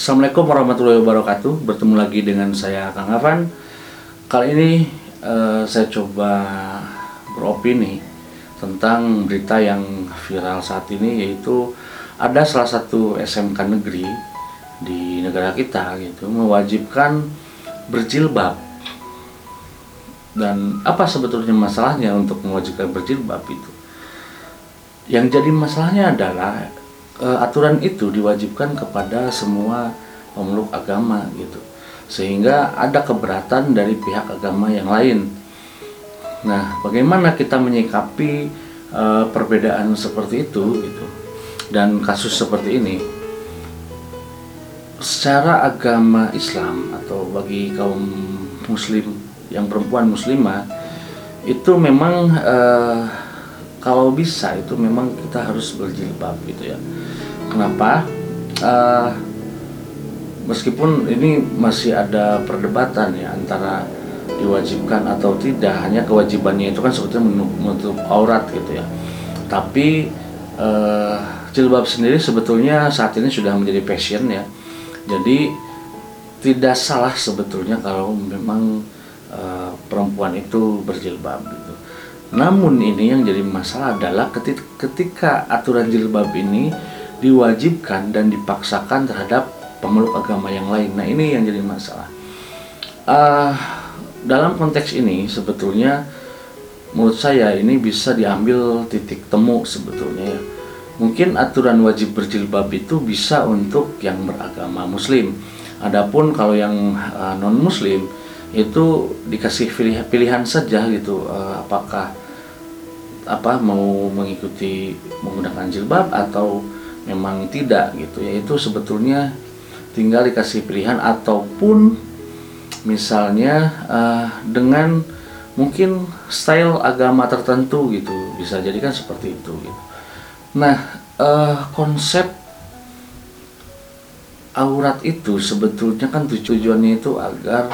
Assalamualaikum warahmatullahi wabarakatuh. Bertemu lagi dengan saya Kang Afan. Kali ini eh, saya coba beropini tentang berita yang viral saat ini yaitu ada salah satu SMK negeri di negara kita gitu mewajibkan berjilbab. Dan apa sebetulnya masalahnya untuk mewajibkan berjilbab itu? Yang jadi masalahnya adalah uh, aturan itu diwajibkan kepada semua pemeluk agama gitu sehingga ada keberatan dari pihak agama yang lain. Nah, bagaimana kita menyikapi uh, perbedaan seperti itu gitu dan kasus seperti ini? Secara agama Islam atau bagi kaum muslim yang perempuan muslimah itu memang uh, kalau bisa itu memang kita harus berjilbab gitu ya Kenapa? Uh, meskipun ini masih ada perdebatan ya antara diwajibkan atau tidak, hanya kewajibannya itu kan sebetulnya menutup aurat gitu ya. Tapi uh, jilbab sendiri sebetulnya saat ini sudah menjadi passion ya. Jadi tidak salah sebetulnya kalau memang uh, perempuan itu berjilbab gitu. Namun ini yang jadi masalah adalah ketika, aturan jilbab ini diwajibkan dan dipaksakan terhadap pemeluk agama yang lain. Nah ini yang jadi masalah. Uh, dalam konteks ini sebetulnya menurut saya ini bisa diambil titik temu sebetulnya ya. Mungkin aturan wajib berjilbab itu bisa untuk yang beragama Muslim. Adapun kalau yang uh, non Muslim itu dikasih pilihan, saja gitu uh, apakah apa mau mengikuti menggunakan jilbab atau memang tidak gitu ya itu sebetulnya tinggal dikasih pilihan ataupun misalnya uh, dengan mungkin style agama tertentu gitu bisa jadi kan seperti itu gitu. Nah uh, konsep aurat itu sebetulnya kan tujuannya itu agar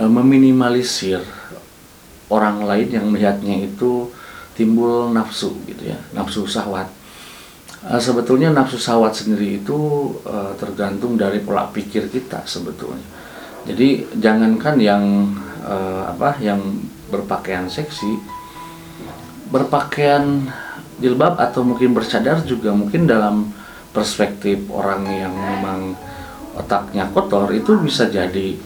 uh, meminimalisir orang lain yang melihatnya itu timbul nafsu gitu ya nafsu sahwat Uh, sebetulnya nafsu sahwat sendiri itu uh, tergantung dari pola pikir kita sebetulnya. Jadi jangankan yang uh, apa yang berpakaian seksi, berpakaian jilbab atau mungkin bercadar juga mungkin dalam perspektif orang yang memang otaknya kotor itu bisa jadi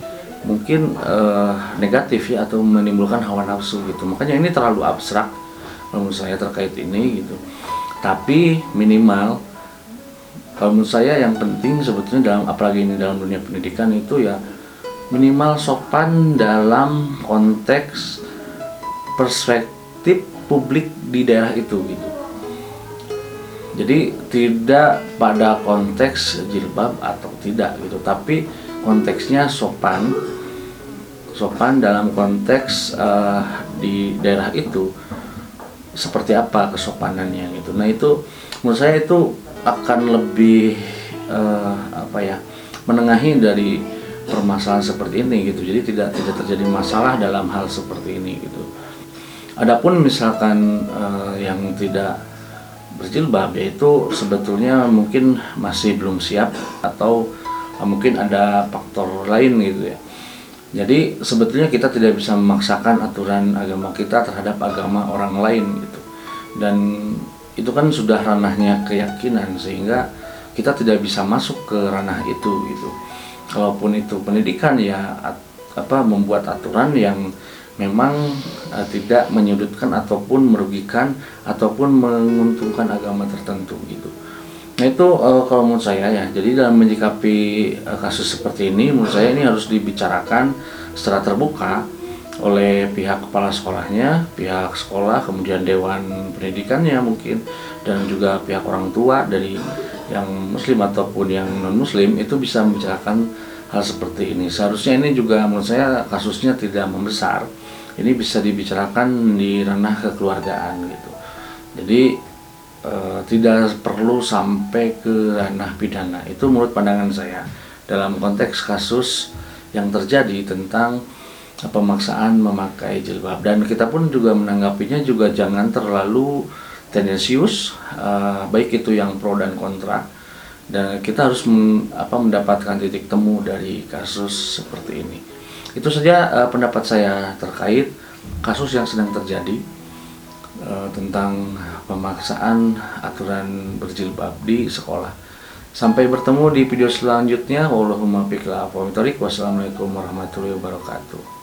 mungkin uh, negatif ya atau menimbulkan hawa nafsu gitu. Makanya ini terlalu abstrak menurut saya terkait ini gitu. Tapi minimal kalau menurut saya yang penting sebetulnya dalam apalagi ini dalam dunia pendidikan itu ya minimal sopan dalam konteks perspektif publik di daerah itu gitu. Jadi tidak pada konteks jilbab atau tidak gitu tapi konteksnya sopan sopan dalam konteks uh, di daerah itu seperti apa kesopanannya gitu. Nah itu menurut saya itu akan lebih uh, apa ya menengahi dari permasalahan seperti ini gitu. Jadi tidak tidak terjadi masalah dalam hal seperti ini gitu. Adapun misalkan uh, yang tidak berjilbab yaitu sebetulnya mungkin masih belum siap atau uh, mungkin ada faktor lain gitu ya jadi sebetulnya kita tidak bisa memaksakan aturan agama kita terhadap agama orang lain gitu. Dan itu kan sudah ranahnya keyakinan sehingga kita tidak bisa masuk ke ranah itu gitu. Kalaupun itu pendidikan ya apa membuat aturan yang memang uh, tidak menyudutkan ataupun merugikan ataupun menguntungkan agama tertentu. Nah itu uh, kalau menurut saya ya, jadi dalam menyikapi uh, kasus seperti ini, menurut saya ini harus dibicarakan secara terbuka oleh pihak kepala sekolahnya, pihak sekolah, kemudian dewan pendidikannya mungkin, dan juga pihak orang tua dari yang muslim ataupun yang non muslim itu bisa membicarakan hal seperti ini. Seharusnya ini juga menurut saya kasusnya tidak membesar. Ini bisa dibicarakan di ranah kekeluargaan gitu. Jadi e, tidak perlu sampai ke ranah pidana. Itu menurut pandangan saya. Dalam konteks kasus yang terjadi tentang pemaksaan memakai jilbab. Dan kita pun juga menanggapinya juga jangan terlalu tendensius uh, baik itu yang pro dan kontra. Dan kita harus men, apa, mendapatkan titik temu dari kasus seperti ini. Itu saja uh, pendapat saya terkait kasus yang sedang terjadi tentang pemaksaan aturan berjilbab di sekolah. Sampai bertemu di video selanjutnya. Wassalamualaikum warahmatullahi wabarakatuh.